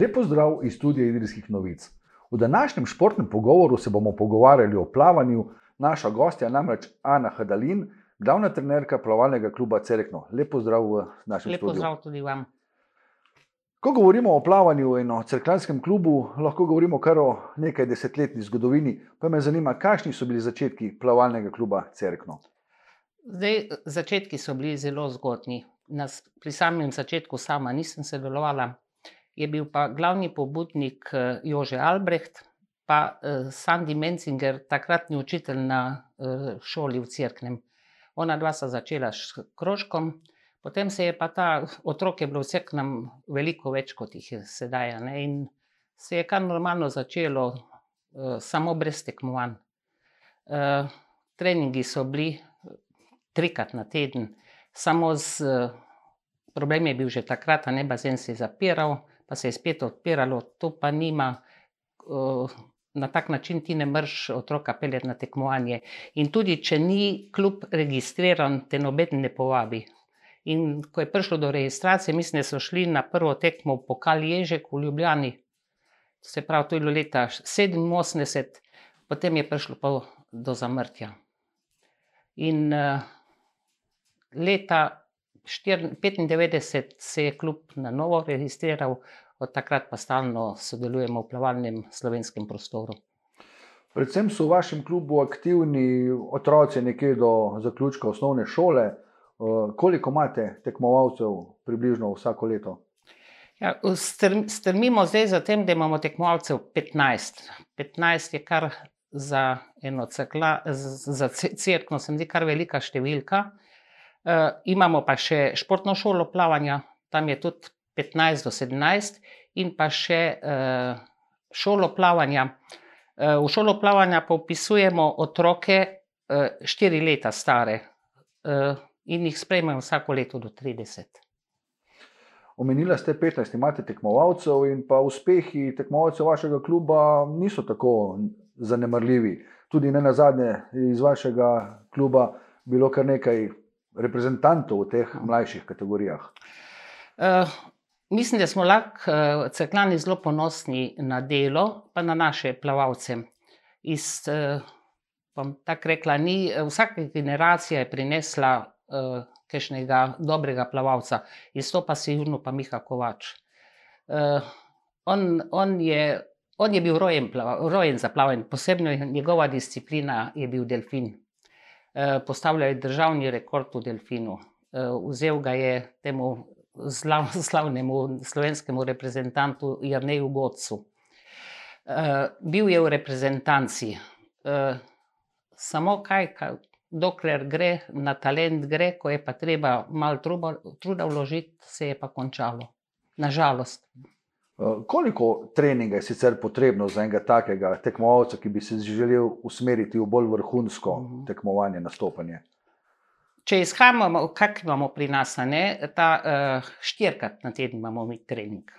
Lepo zdrav iz studija Idrijskih novic. V današnjem športnem pogovoru se bomo pogovarjali o plavanju. Naša gostja je namreč Ana Hadalin, glavna trenerka plavalnega kluba Cerekno. Lepo zdrav v našem Lepo studiu. zdrav tudi vam. Ko govorimo o plavanju in o crklanskem klubu, lahko govorimo kar o nekaj desetletni zgodovini. Pa me zanima, kakšni so bili začetki plavalnega kluba Cerekno. Zdaj, začetki so bili zelo zgodni. Nas, pri samem začetku sama nisem sodelovala, je bil pa glavni pobudnik eh, Jože Albrecht, pa eh, Sandy Menzinger, takratni učitelj na eh, šoli v Cerknem. Ona dva sta začela s krožkom, potem se je pa ta otrok je bilo v Cerknem veliko več, kot jih je sedaj. Ne? In se je kar normalno začelo, samo brez tekmovanj. Treningi so bili trikrat na teden, samo z problem je bil že takrat, a ne bazen se je zapiral, pa se je spet odpiralo, to pa nima. Na tak način ti ne moreš otroka peljati na tekmovanje. In tudi, če ni klub registriran, te noben ne povabi. In ko je prišlo do registracije, mislim, da so šli na prvo tekmo v Pokal Ježek v Ljubljani, se pravi, to je bilo leta 87, potem je prišlo pa do zamrtja. In uh, leta 1995 se je klub na novo registriral, od takrat pa stalno sodelujemo v plavalnem slovenskem prostoru. Predvsem so v vašem klubu aktivni otroci nekje do zaključka osnovne šole. Eh, Koliko imate tekmovalcev, približno vsako leto? Ja, strm, strmimo zdaj za tem, da imamo tekmovalcev 15. 15 je kar za eno cekla, za crkvo, se mi zdi kar velika številka. Uh, imamo pa še športno šolo plavanja, tam je tudi 15 do 17, in pa še uh, šolo plavanja. Uh, v šolo plavanja pa upisujemo otroke 4 uh, leta stare uh, in jih sprejmemo vsako leto do 30. Omenila ste 15, imate tekmovalcev in pa uspehi tekmovalcev vašega kluba niso tako zanemarljivi. Tudi ne na zadnje iz vašega kluba bilo kar nekaj reprezentantov v teh mlajših kategorijah. Uh, mislim, da smo lahko uh, ceklani zelo ponosni na delo, pa na naše plavalce. Iz, uh, bom tako rekla, ni, vsaka generacija je prinesla uh, kakšnega dobrega plavalca, izstopa sigurno pa Miha Kovač. Uh, on, on, je, on je bil rojen, rojen za plavanje, posebno je njegova disciplina je bil delfin. Uh, postavljal je državni rekord v delfinu. Uh, vzel ga je temu slav, slavnemu slovenskemu reprezentantu Jrneju Gocu. Uh, bil je v reprezentanci. Uh, samo kaj, kaj, dokler gre na talent, gre, ko je pa treba malo truba, truda vložiti, se je pa končalo. Nažalost. Uh, Koliko treninga je sicer potrebno za enega takega tekmovalca, ki bi se želel usmeriti v bolj vrhunsko Mhm. tekmovanje, nastopanje? Če izhajamo, kak imamo pri nas, ne, ta uh, štirikrat na teden imamo mi trening.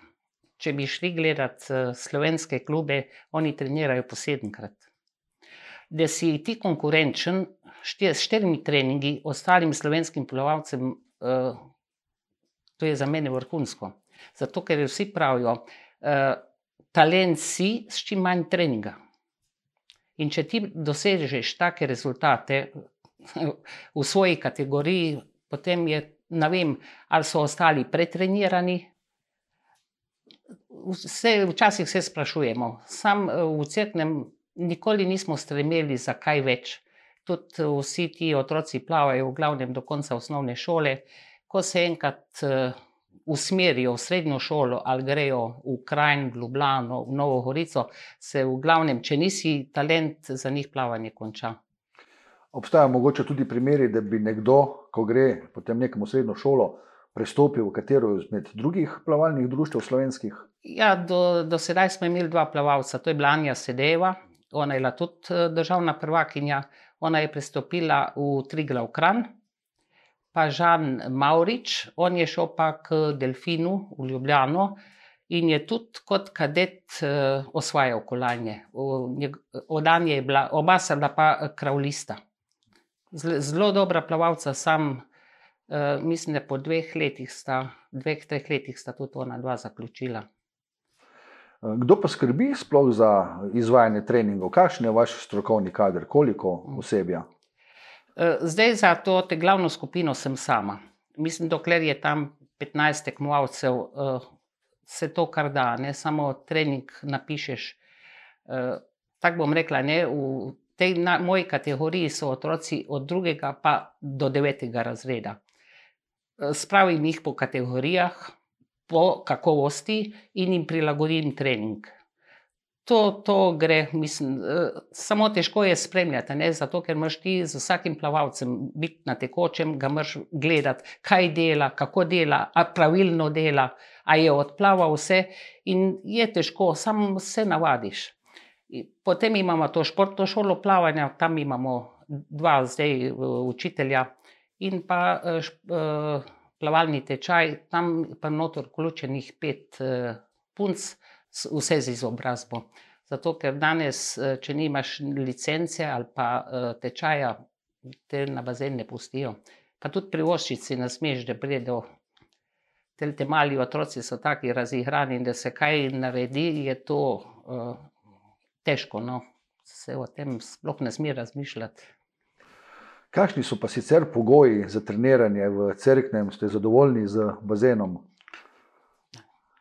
Če bi šli gledati uh, slovenske klube, oni trenirajo po sedemkrat. Da si ti konkurenčen štir, s štirimi treningi ostalim slovenskim plavalcem, uh, to je za mene vrhunsko. Zato, ker vsi pravijo, uh, talent si s čim manj treninga. In če ti dosežeš take rezultate v svoji kategoriji, potem je, ne vem, ali so ostali pretrenirani. Vse, včasih se sprašujemo. Sam eh, v Cerknem nikoli nismo stremeli za kaj več. Tudi eh, vsi ti otroci plavajo v glavnem do konca osnovne šole. Ko se enkrat uh, usmerijo v srednjo šolo ali grejo v Krajn, v Ljubljano, v Novo Gorico, se v glavnem, če nisi talent, za njih plavanje konča. Obstajajo mogoče tudi primeri, da bi nekdo, ko gre potem nekam v srednjo šolo, prestopil v katero izmed drugih plavalnih društev slovenskih. Ja, do, do sedaj smo imeli dva plavalca, to je bila Anja Sedeva, ona je bila tudi eh, državna prvakinja, ona je prestopila v Triglav Kran, pa Žan Maurič, on je šel pa k Delfinu v Ljubljano in je tudi kot kadet uh, osvajal kolajne. Od Anje je bila, oba sta bila pa kravlista. Zelo dobra plavalca, sam uh, mislim, da po dveh letih sta, dveh, treh letih sta tudi ona dva zaključila. Kdo pa skrbi sploh za izvajanje treningov? Kakšen je vaš strokovni kader, koliko osebja? Zdaj za to te glavno skupino sem sama. Mislim, dokler je tam 15 tekmovalcev, se to kar da, ne samo trening napišeš. Tako bom rekla, ne, v tej na, moji kategoriji so otroci od drugega pa do devetega razreda. Spravim jih po kategorijah, po kakovosti in jim prilagodim trening. To, to gre, mislim, samo težko je spremljati, ne, zato ker moraš ti z vsakim plavalcem biti na tekočem, ga moraš gledati, kaj dela, kako dela, a pravilno dela, a je odplaval vse in je težko, samo se navadiš. Potem imamo to športno šolo plavanja, tam imamo dva zdaj učitelja in pa plavalni tečaj, tam pa noter vključenih pet punc, vse z izobrazbo. Zato ker danes, če nimaš licence ali pa tečaja, te na bazen ne pustijo. Pa tudi privoščiti si ne smeš, da pride do, te mali otroci so taki razigrani, da se kaj naredi, je to težko, no. Se o tem sploh ne sme razmišljati. Kakšni so pa sicer pogoji za treniranje v Cerknem, ste zadovoljni z bazenom?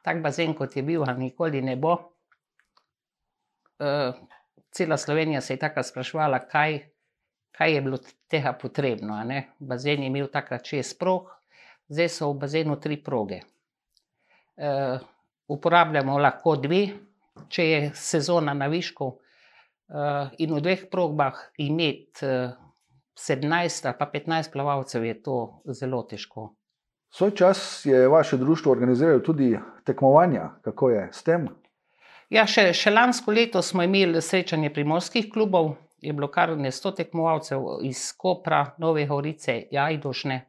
Tak bazen, kot je bil, nikoli ne bo. cela Slovenija se je takrat spraševala, kaj, kaj je bilo tega potrebno. Bazen je imel takrat šest prog, zdaj so v bazenu tri proge. uporabljamo lahko dve, če je sezona na višku, in v dveh probah imeti sedemnajst ali pa petnajst plavalcev, je to zelo težko. Svoj čas je vaše društvo organiziralo tudi tekmovanja, kako je s tem? Ja, še, še lansko leto smo imeli srečanje primorskih klubov, je bilo kar ene sto tekmovalcev iz Kopra, Nove Gorice, Ajdovšne.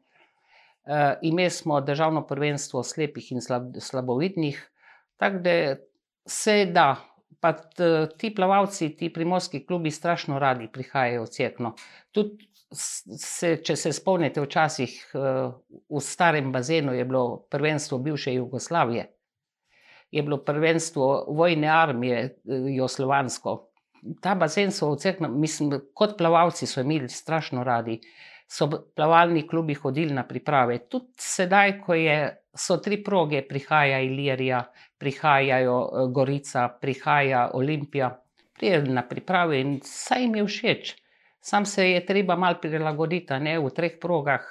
imeli smo državno prvenstvo slepih in slabovidnih, tako da se da. Pa ti plavalci, ti primorski klubi strašno radi prihajajo v Cerkno. Tudi se, če se spomnite včasih, v starem bazenu je bilo prvenstvo bivše Jugoslavije. Je bilo prvenstvo vojne armije, jugoslovansko. Ta bazen so v Cerknem, mislim, kot plavalci so imeli strašno radi. So plavalni klubi hodili na priprave, tudi sedaj, ko je, so tri proge, prihaja Ilirija, prihajajo Gorica, prihaja Olimpija. Pridejo na priprave in saj jim je všeč. Samo se je treba malo prilagoditi, ne, v treh progah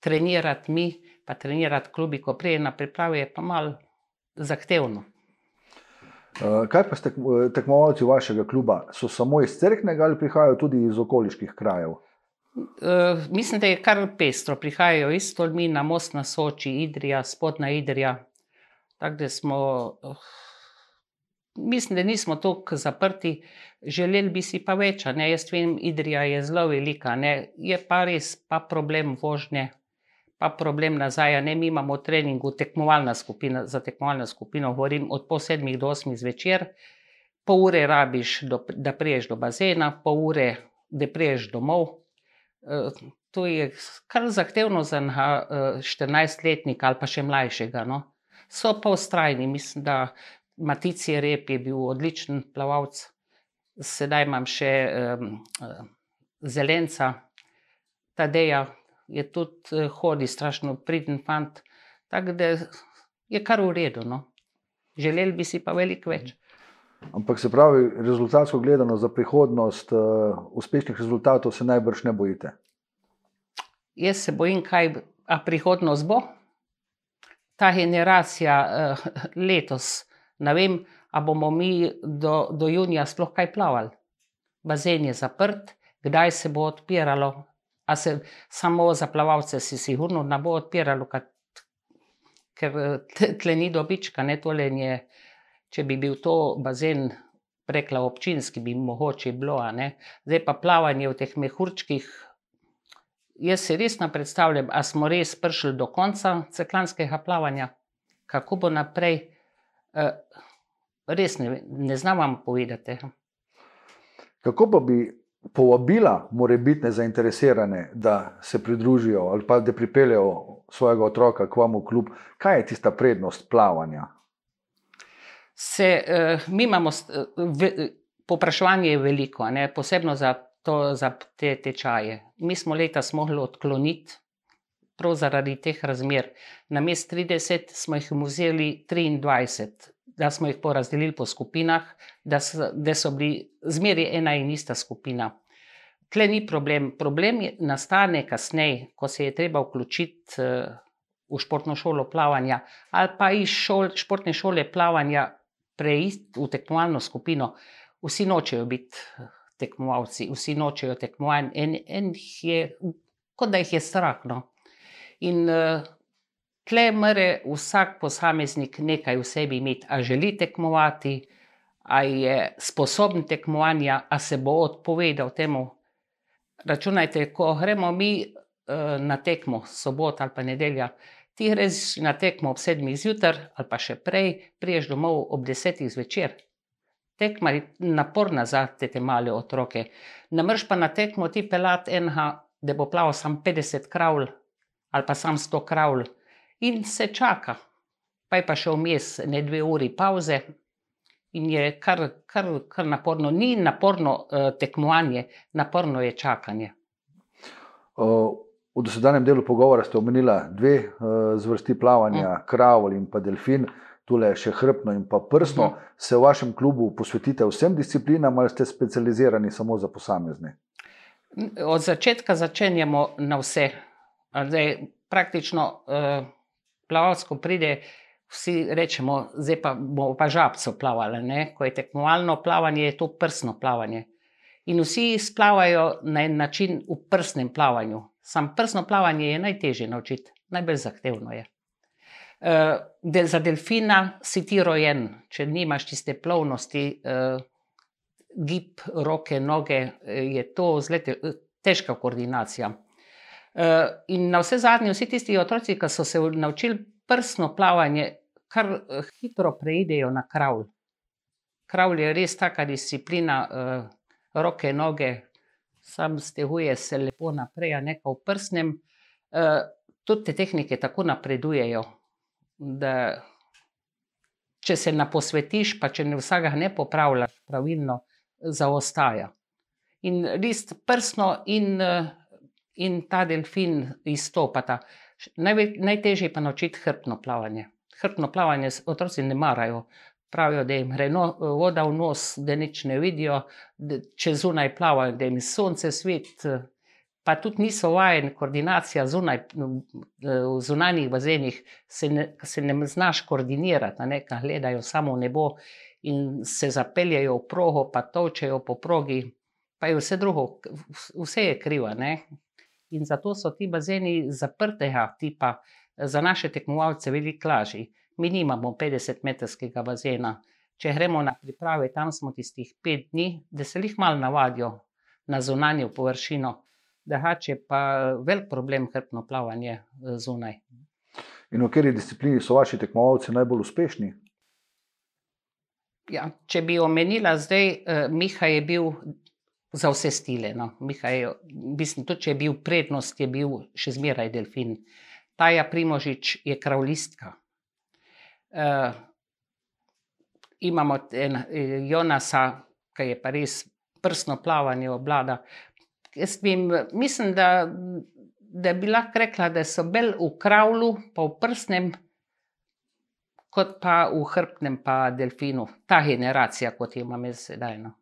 trenirati mi pa trenirati klubi, ko pride na priprave, je pa malo zahtevno. kaj pa tekmovalci vašega kluba, so samo iz Cerknega ali prihajajo tudi iz okoliških krajev? Mislim, da je kar pestro, prihajajo iz Tolmina, Most na Soči, Idrija, Spodnja Idrija. Tako da smo, mislim, da nismo toliko zaprti, želeli bi si pa več, ne, jaz vem, Idrija je zelo velika, ne, je pa res pa problem vožnje pa problem nazaj, ne, mi imamo v treningu, tekmovalna skupina, za tekmovalno skupino govorim, od pol sedmih do osmih zvečer. Pol ure rabiš da prideš do bazena, pol ure, da prideš domov. To je kar zahtevno za enega štirinajstletnika ali pa še mlajšega, no. So pa vztrajni, mislim, da Matic Jereb je bil odličen plavalec, sedaj imam še Zelenca, Tadeja, je tudi, hodi strašno priden fant. Tako da je kar v redu, no. Želeli bi si pa veliko več. Ampak se pravi, rezultatsko gledano za prihodnost, uspešnih rezultatov se najbrž ne bojite? Jaz se bojim, kaj, a prihodnost bo? Ta generacija, letos, ne vem, a bomo mi do, do junija sploh kaj plavali. Bazen je zaprt, kdaj se bo odpiralo, a se samo za plavalce se sigurno ne bo odpiralo, ker tule ni dobička, ne, tole je, če bi bil to bazen, rekla, občinski, bi mogoče bilo. Zdaj pa plavanje v teh mehurčkih, jaz si res ne predstavljam, a smo res prišli do konca cerkljanskega plavanja, kako bo naprej. res ne ne znam vam povedati tega. Kako pa bi povabila morebitne zainteresirane, da se pridružijo ali pa da pripeljejo svojega otroka k vam v klub, kaj je tista prednost plavanja? Se, mi imamo, popraševanje je veliko, ne, posebno za, to, za te tečaje. Mi smo leta mogli odkloniti, prav zaradi teh razmer. Na mest 30 smo jih vzeli 23, da smo jih porazdelili po skupinah, da so, da so bili zmeri ena in ista skupina. Tle ni problem. Problem nastane kasneje, ko se je treba vključiti v športno šolo plavanja ali pa iz šol, športne šole plavanja preiti v tekmovalno skupino. Vsi nočejo biti tekmovalci, vsi nočejo tekmovati. En, en je, kot da jih je strah. No. In uh, tle mora vsak posameznik nekaj v sebi imeti, a želi tekmovati, a je sposoben tekmovanja, a se bo odpovedal temu. Računajte, ko gremo mi uh, na tekmo, sobota ali pa nedelja, ti greš na tekmo ob sedmih zjutraj ali pa še prej, priješ domov ob desetih zvečer. Tekma je naporna za te, te male otroke. Ne moreš pa na tekmo ti pelati enega, da bo plaval samo 50 kravl ali pa samo 100 kravl in se čaka. Pa je pa še vmes ne dve uri pauze in je kar, kar, kar naporno. Ni naporno uh, tekmovanje, naporno je čakanje. Uh, v dosedanjem delu pogovora ste omenili dve uh, zvrsti plavanja, uh. kravl in pa delfin. Tule še hrbno in pa prsno, -huh. se v vašem klubu posvetite vsem disciplinam ali ste specializirani samo za posamezne? Od začetka začenjamo na vse. Zdaj, praktično uh, plavalsko pride, vsi rečemo, zdaj pa bomo pa žabco plavali. Ne? Ko je tekmovalno plavanje, je to prsno plavanje. In vsi splavajo na en način v prsnem plavanju. Sam prsno plavanje je najtežje naučiti, najbolj zahtevno je. Uh, del, za delfina si ti rojen, če nimaš tiste plovnosti, uh, gib roke, noge, je to zlete, težka koordinacija. Uh, in na vse zadnje, vsi tisti otroci, ki so se naučili prsno plavanje, kar uh, hitro preidejo na kravl. Kravl je res taka disciplina, uh, roke, noge, sam steguje se lepo naprej, a nekaj v prsnem. Uh, tudi te tehnike tako napredujejo, da če se naposvetiš, pa če ne vsega ne popravljaš pravilno, zaostaja. In list prsno in uh, in ta delfin izstopata. Najtežje pa naučiti hrbno plavanje. Hrbno plavanje otroci ne marajo. Pravijo, da jim gre no, voda v nos, da nič ne vidijo, če zunaj plavajo, da jim sonce svet, pa tudi niso vajeni koordinacija zunaj, v zunanjih bazenih, se ne, se ne znaš koordinirati, nekaj gledajo samo v nebo in se zapeljajo v progo, pa točejo po progi, pa je vse drugo, vse je kriva. Ne? in zato so ti bazeni zaprtega tipa za naše tekmovalce veliko lažji. Mi nimamo 50-metrskega bazena. Če gremo na priprave, tam smo tistih pet dni, da se jih malo navadijo na zunanjo površino, da je pa velik problem hrbno plavanje eh, zunaj. In v kateri disciplini so vaši tekmovalci najbolj uspešni? Ja, če bi omenila, zdaj uh, Miha je bil za vse stile. No. Mihaj, mislim, tudi če je bil prednost, je bil še zmeraj delfin. Taja Primožič je kravlistka. Uh, imamo en, Jonasa, ki je pa res prsno plavanje oblada. Jaz bim, mislim, da, da bi lahko rekla, da so bolj v kravlu, pa v prsnem, kot pa v hrbnem, pa delfinu. Ta generacija, kot jo imamo sedaj. No.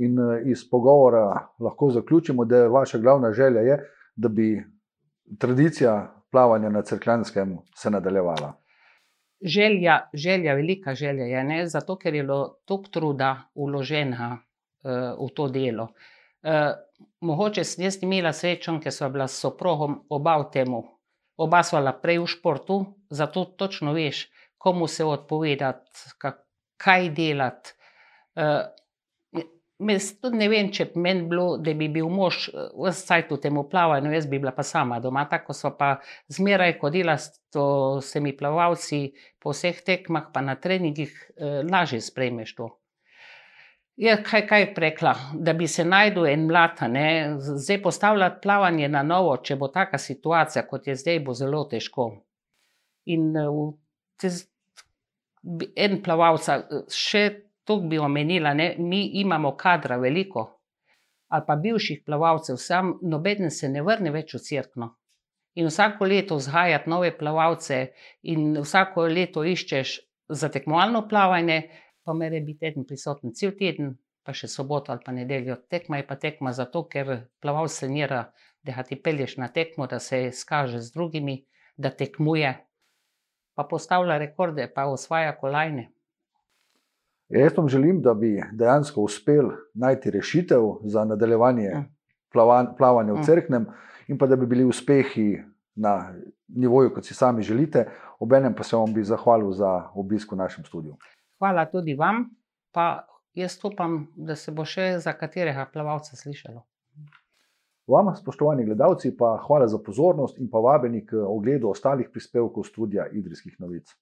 In eh, iz pogovora lahko zaključimo, da je vaša glavna želja, je, da bi tradicija plavanja na crkljanskem se nadaljevala. Želja, želja, velika želja je, ne? zato ker je bilo toliko truda uložena uh, v to delo. Uh, mogoče sem jaz imela srečo, ker so bila s soprogom oba v temu, oba sva prej v športu, zato točno veš, komu se odpovedati, kaj delati. Uh, Mes tudi ne vem, če bi meni bilo, da bi bil mož eh, vse v tem plavanju, jaz bi bila pa sama doma. Tako so pa zmeraj hodila s temi plavalci po vseh tekmah, pa na treningih, eh, lažje sprejmeš to. Je kaj, kaj prekla, da bi se najdel en mlad, zdaj postavljati plavanje na novo, če bo taka situacija, kot je zdaj, bo zelo težko. In eh, bi- en plavalca, še to bi omenila, ne, mi imamo kadra veliko, ali pa bivših plavalcev, sam noben se ne vrne več v crkno. In vsako leto vzhajati nove plavalce, in vsako leto iščeš za tekmovalno plavanje, pa mora biti eden prisoten cel teden, pa še soboto ali pa nedeljo. Tekma je pa tekma zato, ker plavalec trenira, da ga ti pelješ na tekmo, da se skaže z drugimi, da tekmuje, pa postavlja rekorde, pa osvaja kolajne. Jaz vam želim, da bi dejansko uspel najti rešitev za nadaljevanje Mm. plavan, plavanja v Mm. Cerknem in pa da bi bili uspehi na nivoju, kot si sami želite. Obenem pa se vam bi zahvalil za obisk v našem studiu. Hvala tudi vam, pa jaz upam, da se bo še za katerega plavalca slišalo. Vam, spoštovani gledalci, pa hvala za pozornost in pa vabeni k ogledu ostalih prispevkov studia Idrijskih novic.